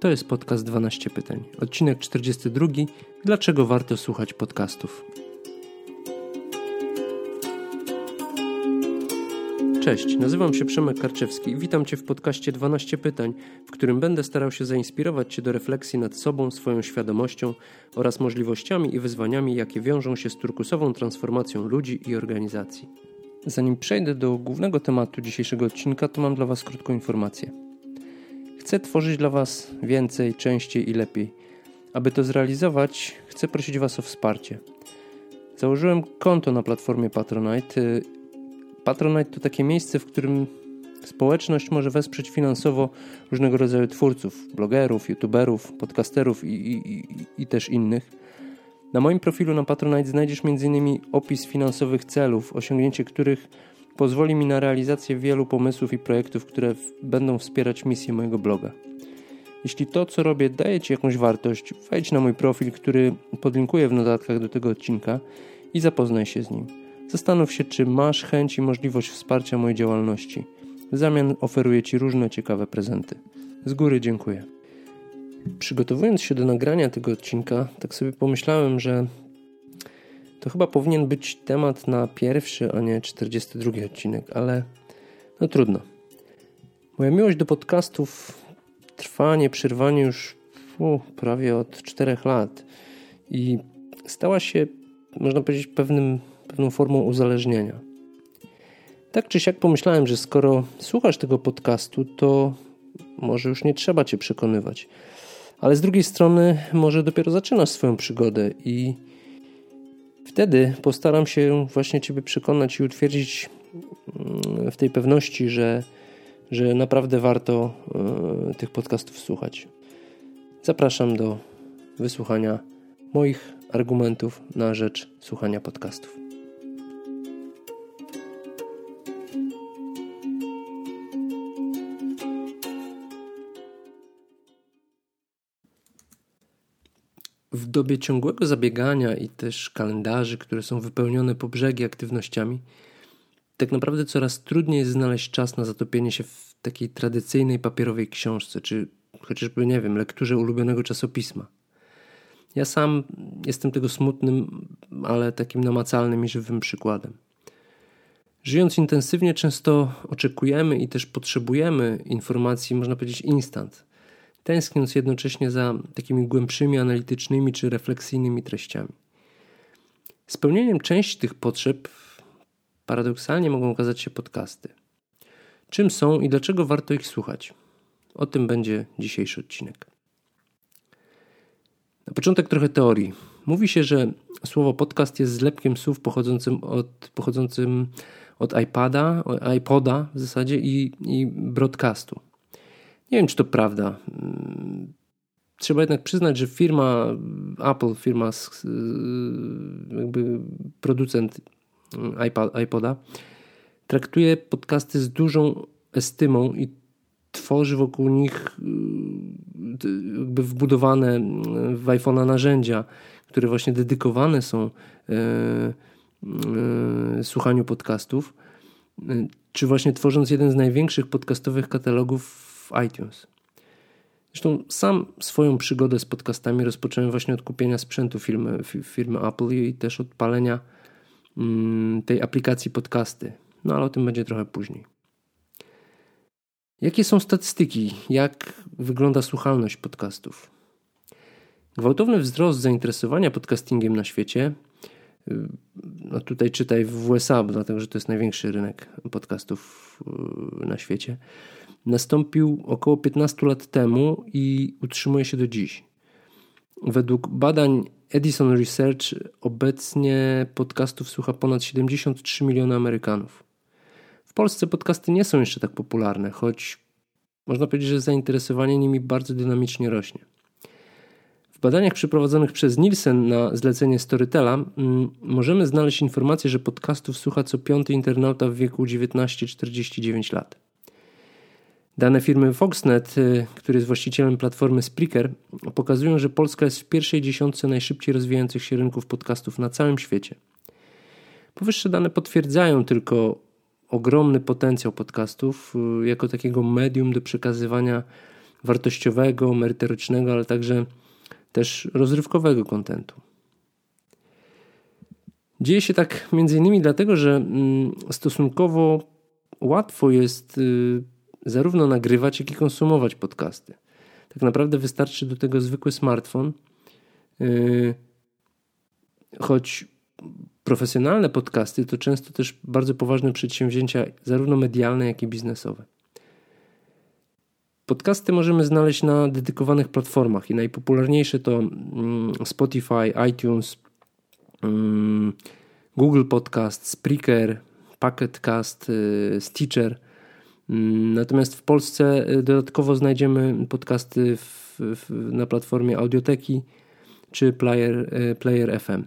To jest podcast 12 pytań. Odcinek 42. Dlaczego warto słuchać podcastów? Cześć, nazywam się Przemek Karczewski i witam Cię w podcaście 12 pytań, w którym będę starał się zainspirować Cię do refleksji nad sobą, swoją świadomością oraz możliwościami i wyzwaniami, jakie wiążą się z turkusową transformacją ludzi i organizacji. Zanim przejdę do głównego tematu dzisiejszego odcinka, to mam dla Was krótką informację. Chcę tworzyć dla Was więcej, częściej i lepiej. Aby to zrealizować, chcę prosić Was o wsparcie. Założyłem konto na platformie Patronite. Patronite to takie miejsce, w którym społeczność może wesprzeć finansowo różnego rodzaju twórców, blogerów, youtuberów, podcasterów i, i, i, i też innych. Na moim profilu na Patronite znajdziesz m.in. opis finansowych celów, osiągnięcie których pozwoli mi na realizację wielu pomysłów i projektów, które będą wspierać misję mojego bloga. Jeśli to, co robię, daje Ci jakąś wartość, wejdź na mój profil, który podlinkuję w notatkach do tego odcinka i zapoznaj się z nim. Zastanów się, czy masz chęć i możliwość wsparcia mojej działalności. W zamian oferuję Ci różne ciekawe prezenty. Z góry dziękuję. Przygotowując się do nagrania tego odcinka, tak sobie pomyślałem, że to chyba powinien być temat na pierwszy, a nie 42 odcinek, ale no trudno. Moja miłość do podcastów trwa nieprzerwanie już prawie od 4 lat i stała się, można powiedzieć, pewnym, pewną formą uzależnienia. Tak czy siak pomyślałem, że skoro słuchasz tego podcastu, to może już nie trzeba cię przekonywać. Ale z drugiej strony, może dopiero zaczynasz swoją przygodę i Wtedy postaram się właśnie Ciebie przekonać i utwierdzić mm, w tej pewności, że, że naprawdę warto e, tych podcastów słuchać. Zapraszam do wysłuchania moich argumentów na rzecz słuchania podcastów. W dobie ciągłego zabiegania i też kalendarzy, które są wypełnione po brzegi aktywnościami, tak naprawdę coraz trudniej jest znaleźć czas na zatopienie się w takiej tradycyjnej papierowej książce, czy chociażby, nie wiem, lekturze ulubionego czasopisma. Ja sam jestem tego smutnym, ale takim namacalnym i żywym przykładem. Żyjąc intensywnie, często oczekujemy i też potrzebujemy informacji, można powiedzieć, instant tęskniąc jednocześnie za takimi głębszymi, analitycznymi czy refleksyjnymi treściami. Spełnieniem części tych potrzeb paradoksalnie mogą okazać się podcasty. Czym są i dlaczego warto ich słuchać? O tym będzie dzisiejszy odcinek. Na początek trochę teorii. Mówi się, że słowo podcast jest zlepkiem słów pochodzącym od, pochodzącym od iPada, iPoda w zasadzie i, i broadcastu. Nie wiem, czy to prawda. Trzeba jednak przyznać, że firma Apple, firma jakby producent iPod, iPoda, traktuje podcasty z dużą estymą i tworzy wokół nich jakby wbudowane w iPhone'a narzędzia, które właśnie dedykowane są e, e, słuchaniu podcastów, czy właśnie tworząc jeden z największych podcastowych katalogów iTunes. Zresztą sam swoją przygodę z podcastami rozpocząłem właśnie od kupienia sprzętu firmy, firmy Apple i też od palenia mm, tej aplikacji podcasty. No ale o tym będzie trochę później. Jakie są statystyki? Jak wygląda słuchalność podcastów? Gwałtowny wzrost zainteresowania podcastingiem na świecie, y, no tutaj czytaj w USA, dlatego że to jest największy rynek podcastów y, na świecie, nastąpił około 15 lat temu i utrzymuje się do dziś. Według badań Edison Research obecnie podcastów słucha ponad 73 miliony Amerykanów. W Polsce podcasty nie są jeszcze tak popularne, choć można powiedzieć, że zainteresowanie nimi bardzo dynamicznie rośnie. W badaniach przeprowadzonych przez Nielsen na zlecenie Storytela mm, możemy znaleźć informację, że podcastów słucha co piąty internauta w wieku 19-49 lat. Dane firmy Foxnet, y, który jest właścicielem platformy Spreaker, pokazują, że Polska jest w pierwszej dziesiątce najszybciej rozwijających się rynków podcastów na całym świecie. Powyższe dane potwierdzają tylko ogromny potencjał podcastów y, jako takiego medium do przekazywania wartościowego, merytorycznego, ale także też rozrywkowego kontentu. Dzieje się tak między innymi dlatego, że mm, stosunkowo łatwo jest y, zarówno nagrywać, jak i konsumować podcasty. Tak naprawdę wystarczy do tego zwykły smartfon, y, choć profesjonalne podcasty to często też bardzo poważne przedsięwzięcia, zarówno medialne, jak i biznesowe. Podcasty możemy znaleźć na dedykowanych platformach i najpopularniejsze to mm, Spotify, iTunes, mm, Google Podcast, Spreaker, Pocketcast, y, Stitcher. Mm, natomiast w Polsce y, dodatkowo znajdziemy podcasty w, w, na platformie Audioteki czy Player, y, Player FM.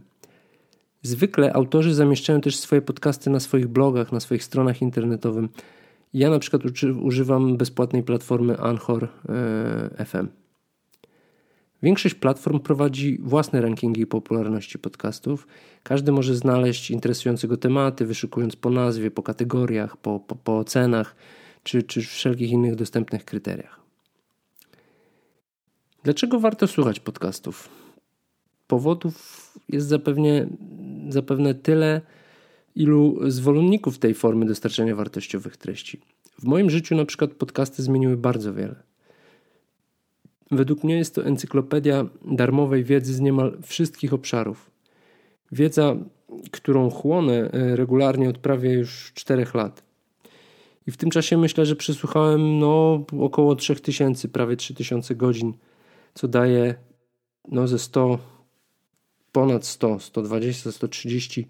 Zwykle autorzy zamieszczają też swoje podcasty na swoich blogach, na swoich stronach internetowych. Ja na przykład używam bezpłatnej platformy Anchor e, FM. Większość platform prowadzi własne rankingi popularności podcastów. Każdy może znaleźć interesujące go tematy, wyszukując po nazwie, po kategoriach, po, po, po ocenach czy, czy wszelkich innych dostępnych kryteriach. Dlaczego warto słuchać podcastów? Powodów jest zapewne, zapewne tyle, ilu zwolenników tej formy dostarczania wartościowych treści. W moim życiu na przykład podcasty zmieniły bardzo wiele. Według mnie jest to encyklopedia darmowej wiedzy z niemal wszystkich obszarów. Wiedza, którą chłonę e, regularnie od prawie już 4 lat. I w tym czasie myślę, że przesłuchałem no, około 3000, prawie 3000 godzin, co daje no, ze 100, ponad 100, 120, 130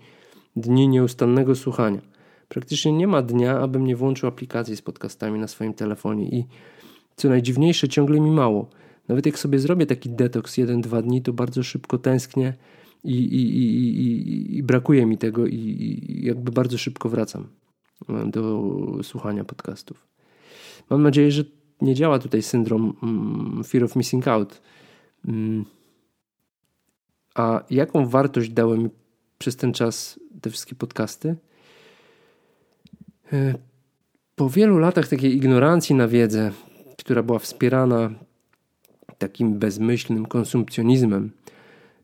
dni nieustannego słuchania. Praktycznie nie ma dnia, abym nie włączył aplikacji z podcastami na swoim telefonie i co najdziwniejsze, ciągle mi mało. Nawet jak sobie zrobię taki detoks 1-2 dni, to bardzo szybko tęsknię i, i, i, i brakuje mi tego i jakby bardzo szybko wracam do słuchania podcastów. Mam nadzieję, że nie działa tutaj syndrom mm, fear of missing out. Mm. A jaką wartość dały mi przez ten czas te wszystkie podcasty? E, po wielu latach takiej ignorancji na wiedzę, która była wspierana takim bezmyślnym konsumpcjonizmem,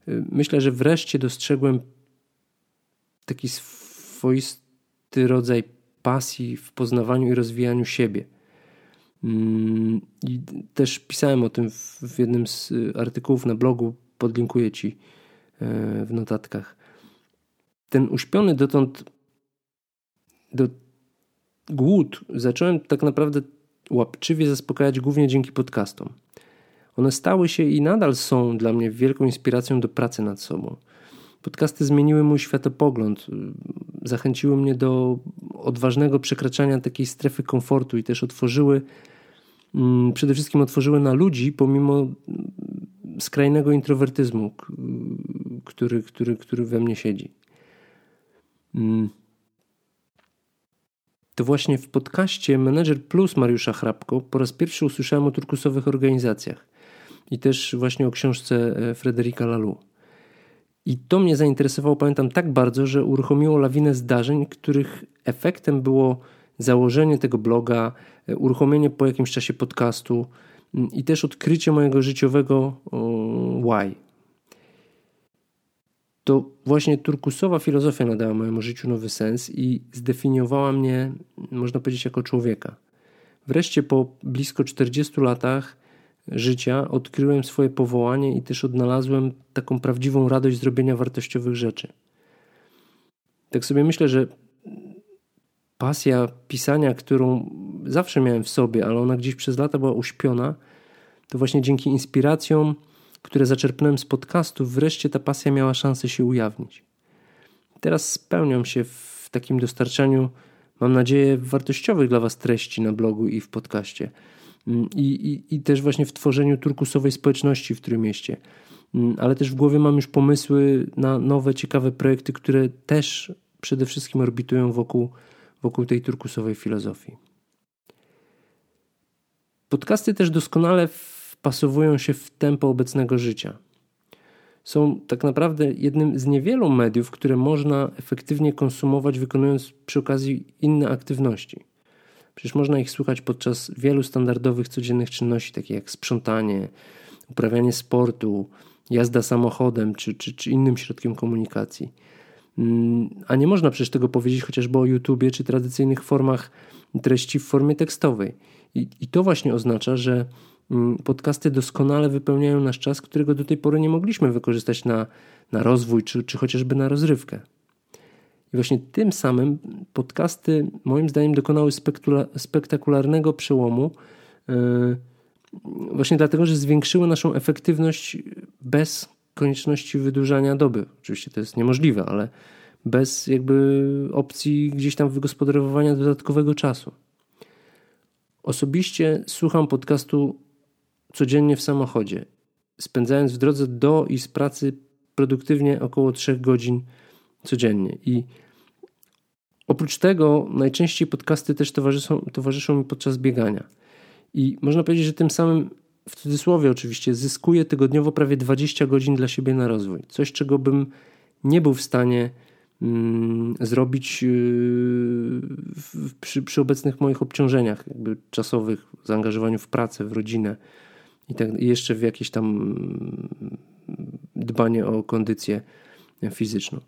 e, myślę, że wreszcie dostrzegłem taki swoisty rodzaj pasji w poznawaniu i rozwijaniu siebie. Mm, I też pisałem o tym w jednym z artykułów na blogu, podlinkuję ci e, w notatkach. Ten uśpiony dotąd do głód zacząłem tak naprawdę łapczywie zaspokajać głównie dzięki podcastom. One stały się i nadal są dla mnie wielką inspiracją do pracy nad sobą. Podcasty zmieniły mój światopogląd, zachęciły mnie do odważnego przekraczania takiej strefy komfortu i też otworzyły, mm, przede wszystkim otworzyły na ludzi, pomimo skrajnego introwertyzmu, który, który, który we mnie siedzi. Mm to właśnie w podcaście Manager Plus Mariusza Hrabko po raz pierwszy usłyszałem o turkusowych organizacjach i też właśnie o książce e, Frederica Laloux. I to mnie zainteresowało, pamiętam, tak bardzo, że uruchomiło lawinę zdarzeń, których efektem było założenie tego bloga, e, uruchomienie po jakimś czasie podcastu mm, i też odkrycie mojego życiowego why, to właśnie turkusowa filozofia nadała mojemu życiu nowy sens i zdefiniowała mnie, można powiedzieć, jako człowieka. Wreszcie po blisko 40 latach życia odkryłem swoje powołanie i też odnalazłem taką prawdziwą radość zrobienia wartościowych rzeczy. Tak sobie myślę, że pasja pisania, którą zawsze miałem w sobie, ale ona gdzieś przez lata była uśpiona, to właśnie dzięki inspiracjom które zaczerpnąłem z podcastów, wreszcie ta pasja miała szansę się ujawnić. Teraz spełniam się w takim dostarczaniu, mam nadzieję, wartościowych dla Was treści na blogu i w podcaście. Mm, I, i, I też właśnie w tworzeniu turkusowej społeczności w Trójmieście. Mm, ale też w głowie mam już pomysły na nowe, ciekawe projekty, które też przede wszystkim orbitują wokół, wokół tej turkusowej filozofii. Podcasty też doskonale wpasowują się w tempo obecnego życia. są tak naprawdę jednym z niewielu mediów, które można efektywnie konsumować, wykonując przy okazji inne aktywności. Przecież można ich słuchać podczas wielu standardowych, codziennych czynności, takich jak sprzątanie, uprawianie sportu, jazda samochodem czy, czy, czy innym środkiem komunikacji. Mm, a nie można przecież tego powiedzieć chociażby o YouTubie czy tradycyjnych formach treści w formie tekstowej. I, i to właśnie oznacza, że mm, podcasty doskonale wypełniają nasz czas, którego do tej pory nie mogliśmy wykorzystać na, na rozwój czy, czy chociażby na rozrywkę. I właśnie tym samym podcasty, moim zdaniem, dokonały spektakularnego przełomu. Yy, właśnie dlatego, że zwiększyły naszą efektywność bez konieczności wydłużania doby. Oczywiście to jest niemożliwe, ale bez jakby opcji gdzieś tam wygospodarowania dodatkowego czasu. Osobiście słucham podcastu codziennie w samochodzie, spędzając w drodze do i z pracy produktywnie około 3 godzin codziennie. I oprócz tego najczęściej podcasty też towarzyszą, towarzyszą mi podczas biegania. I można powiedzieć, że tym samym, w cudzysłowie oczywiście, zyskuję tygodniowo prawie 20 godzin dla siebie na rozwój. Coś, czego bym nie był w stanie mm, zrobić yy, przy, przy, obecnych moich obciążeniach jakby czasowych, zaangażowaniu w pracę, w rodzinę i, tak, i jeszcze w jakieś tam mm, dbanie o kondycję fizyczną.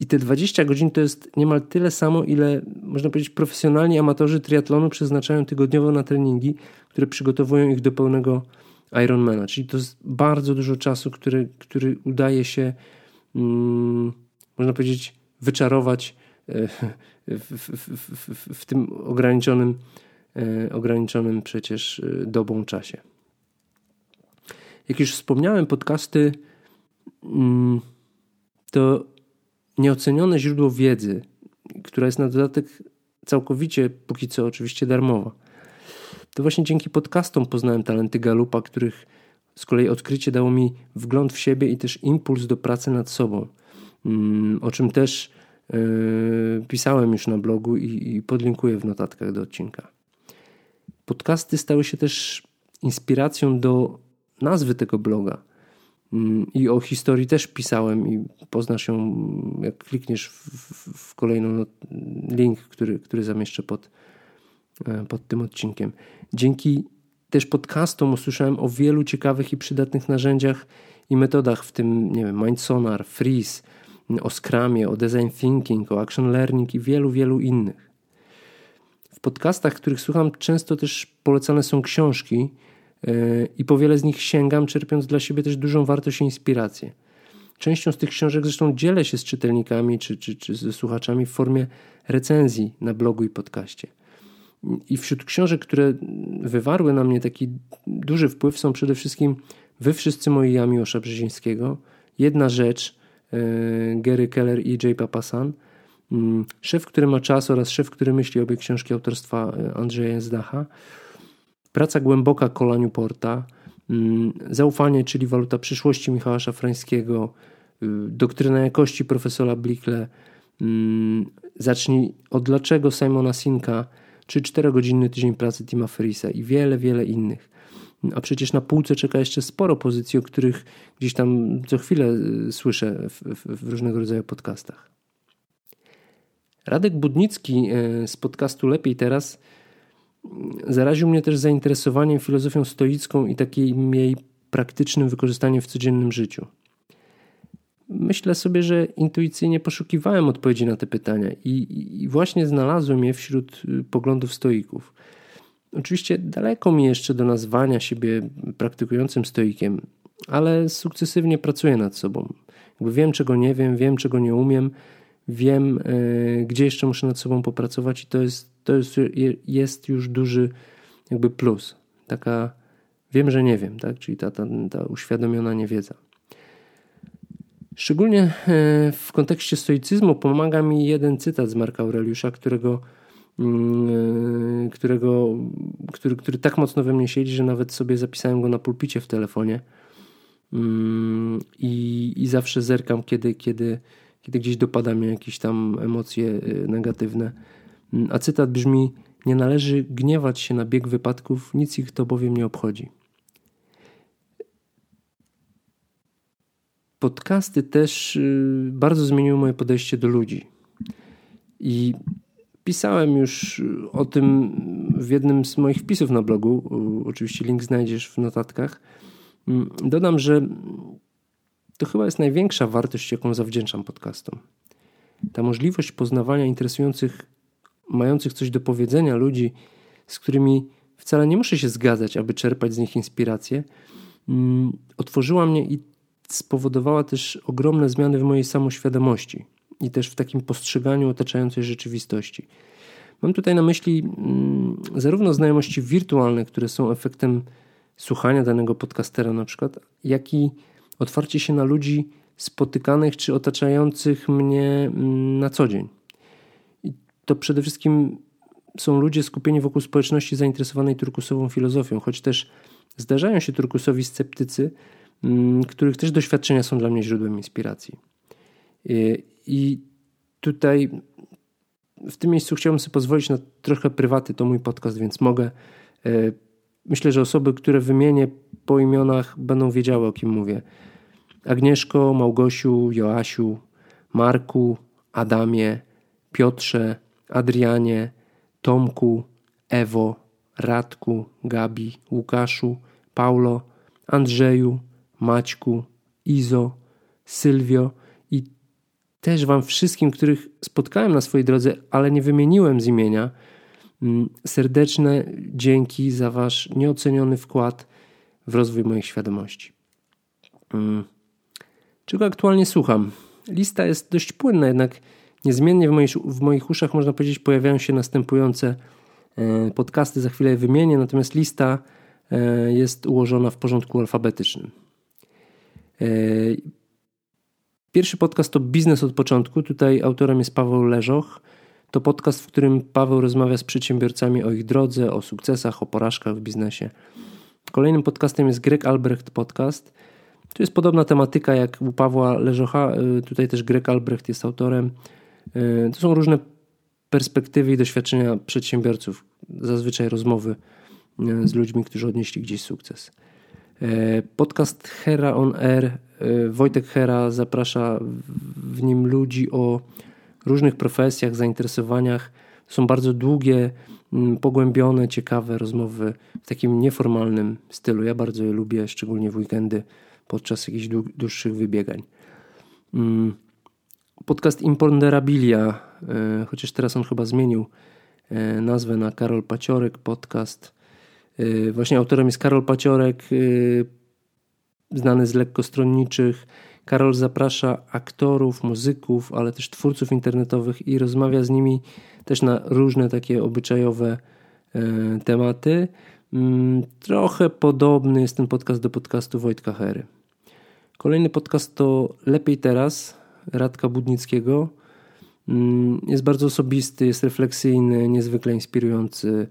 I te 20 godzin to jest niemal tyle samo, ile można powiedzieć profesjonalni amatorzy triatlonu przeznaczają tygodniowo na treningi, które przygotowują ich do pełnego Ironmana. Czyli to jest bardzo dużo czasu, który, który udaje się, mm, można powiedzieć, wyczarować e, w, w, w, w tym ograniczonym, e, ograniczonym przecież e, dobą czasie. Jak już wspomniałem, podcasty mm, to nieocenione źródło wiedzy, która jest na dodatek całkowicie, póki co oczywiście darmowa. To właśnie dzięki podcastom poznałem talenty Galupa, których z kolei odkrycie dało mi wgląd w siebie i też impuls do pracy nad sobą, mm, o czym też yy, pisałem już na blogu i, i podlinkuję w notatkach do odcinka. Podcasty stały się też inspiracją do nazwy tego bloga – i o historii też pisałem i poznasz ją, jak klikniesz w, w, w kolejną link, który, który zamieszczę pod, e, pod tym odcinkiem. Dzięki też podcastom usłyszałem o wielu ciekawych i przydatnych narzędziach i metodach, w tym nie wiem, Mindsonar, Freeze, o Scrumie, o Design Thinking, o Action Learning i wielu, wielu innych. W podcastach, których słucham, często też polecane są książki, i po wiele z nich sięgam, czerpiąc dla siebie też dużą wartość i inspirację. Częścią z tych książek zresztą dzielę się z czytelnikami czy, czy, czy ze słuchaczami w formie recenzji na blogu i podcaście. I wśród książek, które wywarły na mnie taki duży wpływ, są przede wszystkim Wy wszyscy moi Jamiłosza Brzezińskiego, Jedna rzecz e, Gary Keller i J. Papasan, mm, Szef, który ma czas oraz Szef, który myśli obie książki autorstwa e, Andrzeja Zdacha. Praca głęboka Kola Newporta, mm, Zaufanie, czyli waluta przyszłości Michała Szafrańskiego, y, Doktryna jakości profesora Blickle, mm, Zacznij od dlaczego Simona Sinka, czy 4-godzinny tydzień pracy Tima Ferrisa i wiele, wiele innych. A przecież na półce czeka jeszcze sporo pozycji, o których gdzieś tam co chwilę y, słyszę w, w, w różnego rodzaju podcastach. Radek Budnicki y, z podcastu Lepiej Teraz Zaraził mnie też zainteresowaniem filozofią stoicką i takim jej praktycznym wykorzystaniem w codziennym życiu. Myślę sobie, że intuicyjnie poszukiwałem odpowiedzi na te pytania i, i właśnie znalazłem je wśród y, poglądów stoików. Oczywiście daleko mi jeszcze do nazwania siebie praktykującym stoikiem, ale sukcesywnie pracuję nad sobą. Jakby wiem, czego nie wiem, wiem, czego nie umiem, wiem, yy, gdzie jeszcze muszę nad sobą popracować, i to jest to jest, jest już duży jakby plus. Taka wiem, że nie wiem, tak? czyli ta, ta, ta uświadomiona niewiedza. Szczególnie e, w kontekście stoicyzmu pomaga mi jeden cytat z Marka Aureliusza, którego, mm, e, którego, który, który tak mocno we mnie siedzi, że nawet sobie zapisałem go na pulpicie w telefonie mm, i, i zawsze zerkam, kiedy, kiedy, kiedy gdzieś dopada mnie jakieś tam emocje e, negatywne a cytat brzmi: Nie należy gniewać się na bieg wypadków, nic ich to bowiem nie obchodzi. podcasty też y, bardzo zmieniły moje podejście do ludzi. I pisałem już o tym w jednym z moich wpisów na blogu. Oczywiście link znajdziesz w notatkach. Mm, dodam, że to chyba jest największa wartość, jaką zawdzięczam podcastom. Ta możliwość poznawania interesujących, mających coś do powiedzenia ludzi, z którymi wcale nie muszę się zgadzać, aby czerpać z nich inspirację, mm, otworzyła mnie i spowodowała też ogromne zmiany w mojej samoświadomości i też w takim postrzeganiu otaczającej rzeczywistości. Mam tutaj na myśli mm, zarówno znajomości wirtualne, które są efektem słuchania danego podcastera na przykład, jak i otwarcie się na ludzi spotykanych czy otaczających mnie mm, na co dzień. I to przede wszystkim są ludzie skupieni wokół społeczności zainteresowanej turkusową filozofią, choć też zdarzają się turkusowi sceptycy, mm, których też doświadczenia są dla mnie źródłem inspiracji. I tutaj w tym miejscu chciałbym sobie pozwolić na trochę prywaty, to mój podcast, więc mogę. Myślę, że osoby, które wymienię po imionach, będą wiedziały, o kim mówię. Agnieszko, Małgosiu, Joasiu, Marku, Adamie, Piotrze, Adrianie, Tomku, Ewo, Radku, Gabi, Łukaszu, Paulo, Andrzeju, Maćku, Izo, Sylwio i też Wam wszystkim, których spotkałem na swojej drodze, ale nie wymieniłem z imienia, serdeczne dzięki za Wasz nieoceniony wkład w rozwój mojej świadomości. Mm. Czego aktualnie słucham? Lista jest dość płynna, jednak niezmiennie w moich, w moich uszach, można powiedzieć, pojawiają się następujące e, podcasty. Za chwilę je wymienię, natomiast lista e, jest ułożona w porządku alfabetycznym. E, pierwszy podcast to Biznes od początku. Tutaj autorem jest Paweł Leżoch. To podcast, w którym Paweł rozmawia z przedsiębiorcami o ich drodze, o sukcesach, o porażkach w biznesie. Kolejnym podcastem jest Greg Albrecht Podcast. To jest podobna tematyka jak u Pawła Leżocha. Y, tutaj też Greg Albrecht jest autorem. Y, to są różne perspektywy i doświadczenia przedsiębiorców. Zazwyczaj rozmowy y, z ludźmi, którzy odnieśli gdzieś sukces. Podcast Hera on Air. Wojtek Hera zaprasza w nim ludzi o różnych profesjach, zainteresowaniach. Są bardzo długie, mm, pogłębione, ciekawe rozmowy w takim nieformalnym stylu. Ja bardzo je lubię, szczególnie w weekendy podczas jakichś dłuższych wybiegań. Mm, podcast Imponderabilia, e, chociaż teraz on chyba zmienił e, nazwę na Karol Paciorek podcast. E, właśnie autorem jest Karol Paciorek, znany z lekkostronniczych. Karol zaprasza aktorów, muzyków, ale też twórców internetowych i rozmawia z nimi też na różne takie obyczajowe tematy. Mm, trochę podobny jest ten podcast do podcastu Wojtka Hery. Kolejny podcast to Lepiej Teraz Radka Budnickiego. Mm, jest bardzo osobisty, jest refleksyjny, niezwykle inspirujący.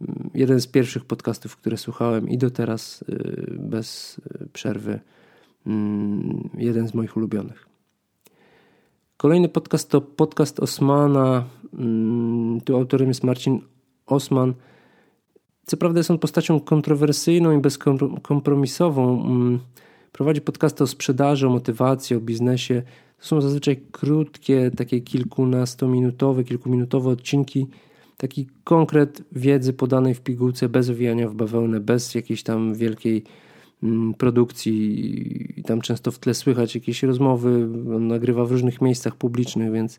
Mm, jeden z pierwszych podcastów, które słuchałem i do teraz y, bez y, przerwy. Mm, jeden z moich ulubionych. Kolejny podcast to podcast Osmana. Tu autorem jest Marcin Osman. Co prawda jest on postacią kontrowersyjną i bezkompromisową. Prowadzi podcasty o sprzedaży, o motywacji, o biznesie. To są zazwyczaj krótkie, takie kilkunastominutowe, kilkuminutowe odcinki. Taki konkret wiedzy podanej w pigułce, bez owijania w bawełnę, bez jakiejś tam wielkiej mm, produkcji i tam często w tle słychać jakieś rozmowy, on nagrywa w różnych miejscach publicznych, więc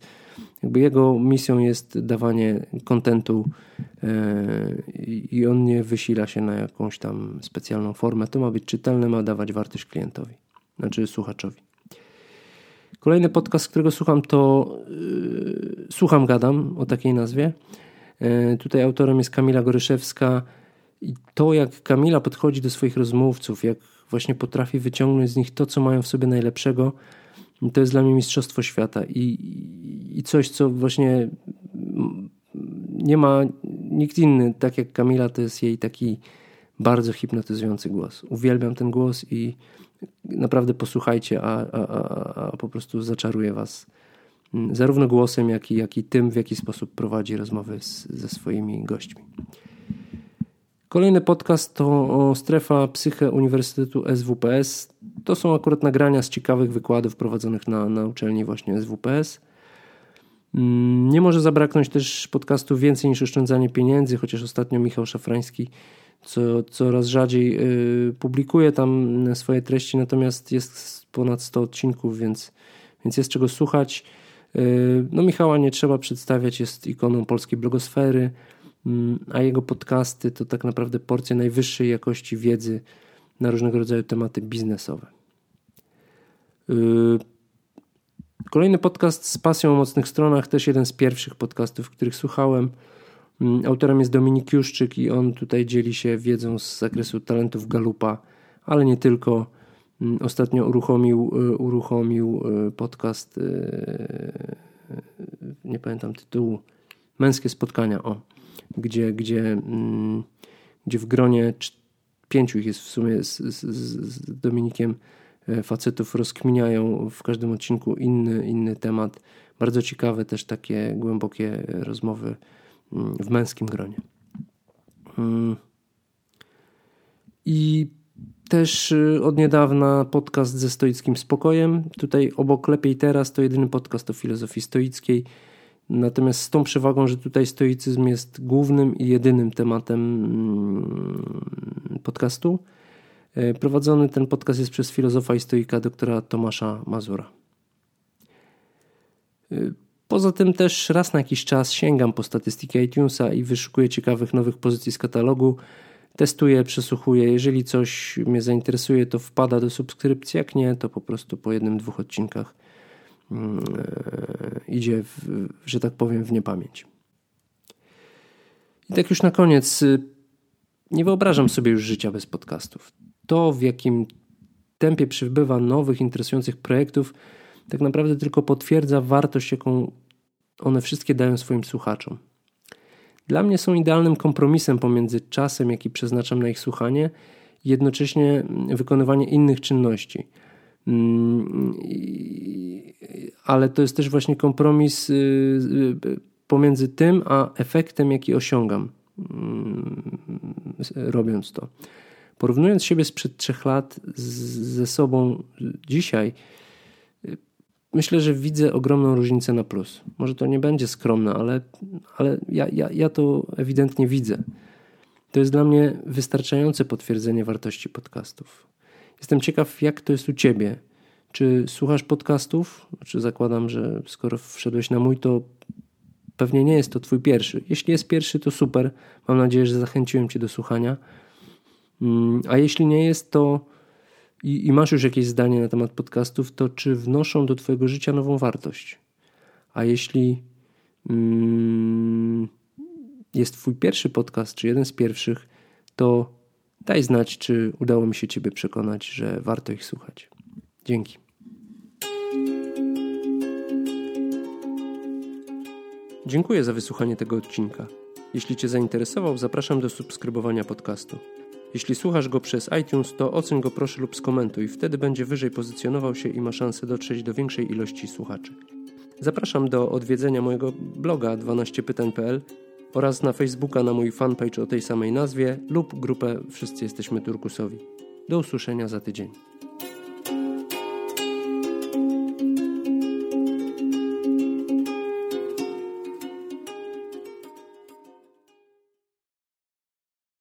jakby jego misją jest dawanie kontentu e, i on nie wysila się na jakąś tam specjalną formę. To ma być czytelne, ma dawać wartość klientowi, znaczy słuchaczowi. Kolejny podcast, którego słucham, to yy, Słucham Gadam, o takiej nazwie. Yy, tutaj autorem jest Kamila Goryszewska i to, jak Kamila podchodzi do swoich rozmówców, jak właśnie potrafi wyciągnąć z nich to, co mają w sobie najlepszego, to jest dla mnie mistrzostwo świata i, i coś, co właśnie nie ma nikt inny, tak jak Kamila, to jest jej taki bardzo hipnotyzujący głos. Uwielbiam ten głos i naprawdę posłuchajcie, a, a, a, a po prostu zaczaruje was zarówno głosem, jak i, jak i tym, w jaki sposób prowadzi rozmowy z, ze swoimi gośćmi. Kolejny podcast to Strefa Psyche Uniwersytetu SWPS. to są akurat nagrania z ciekawych wykładów prowadzonych na, na uczelni właśnie SWPS. Mm, nie może zabraknąć też podcastu Więcej niż oszczędzanie pieniędzy, chociaż ostatnio Michał Szafrański co, coraz rzadziej y, publikuje tam swoje treści, natomiast jest ponad 100 odcinków, więc, więc jest czego słuchać. Y, no Michała nie trzeba przedstawiać, jest ikoną polskiej blogosfery, mm, a jego podcasty to tak naprawdę porcja najwyższej jakości wiedzy na różnego rodzaju tematy biznesowe. Y, kolejny podcast z pasją o mocnych stronach, też jeden z pierwszych podcastów, których słuchałem. Mm, autorem jest Dominik Juszczyk i on tutaj dzieli się wiedzą z zakresu talentów Galupa, ale nie tylko. Mm, ostatnio uruchomił, y, uruchomił y, podcast, nie pamiętam tytułu, Męskie Spotkania, o, gdzie, gdzie, mm, gdzie w gronie pięciu ich jest w sumie z, z, z Dominikiem e, facetów rozkminiają w każdym odcinku inny, inny temat. Bardzo ciekawe też takie głębokie rozmowy mm, w męskim gronie. I też y, od niedawna podcast ze stoickim spokojem. Tutaj obok Lepiej Teraz to jedyny podcast o filozofii stoickiej. Natomiast z tą przewagą, że tutaj stoicyzm jest głównym i jedynym tematem mm, podcastu. E, prowadzony ten podcast jest przez filozofa i stoika doktora Tomasza Mazura. E, poza tym też raz na jakiś czas sięgam po statystyki iTunesa i wyszukuję ciekawych nowych pozycji z katalogu. Testuję, przesłuchuję. Jeżeli coś mnie zainteresuje, to wpada do subskrypcji. Jak nie, to po prostu po jednym, dwóch odcinkach mm, e, idzie, w, że tak powiem, w niepamięć. I tak już na koniec nie wyobrażam sobie już życia bez podcastów. To, w jakim tempie przybywa nowych, interesujących projektów, tak naprawdę tylko potwierdza wartość, jaką one wszystkie dają swoim słuchaczom. Dla mnie są idealnym kompromisem pomiędzy czasem, jaki przeznaczam na ich słuchanie, i jednocześnie wykonywanie innych czynności. Mm, ale to jest też właśnie kompromis y, y, pomiędzy tym, a efektem, jaki osiągam. Mm, robiąc to. Porównując siebie sprzed trzech lat z, ze sobą dzisiaj, myślę, że widzę ogromną różnicę na plus. Może to nie będzie skromne, ale, ale ja, ja, ja to ewidentnie widzę. To jest dla mnie wystarczające potwierdzenie wartości podcastów. Jestem ciekaw, jak to jest u ciebie. Czy słuchasz podcastów? Czy zakładam, że skoro wszedłeś na mój, to Pewnie nie jest to Twój pierwszy. Jeśli jest pierwszy, to super. Mam nadzieję, że zachęciłem Cię do słuchania. Mm, a jeśli nie jest, to i, i masz już jakieś zdanie na temat podcastów, to czy wnoszą do Twojego życia nową wartość? A jeśli mm, jest Twój pierwszy podcast, czy jeden z pierwszych, to daj znać, czy udało mi się Ciebie przekonać, że warto ich słuchać. Dzięki. Dziękuję za wysłuchanie tego odcinka. Jeśli Cię zainteresował, zapraszam do subskrybowania podcastu. Jeśli słuchasz go przez iTunes, to oceń go proszę lub skomentuj, wtedy będzie wyżej pozycjonował się i ma szansę dotrzeć do większej ilości słuchaczy. Zapraszam do odwiedzenia mojego bloga 12pytań.pl oraz na Facebooka na mój fanpage o tej samej nazwie lub grupę Wszyscy Jesteśmy Turkusowi. Do usłyszenia za tydzień.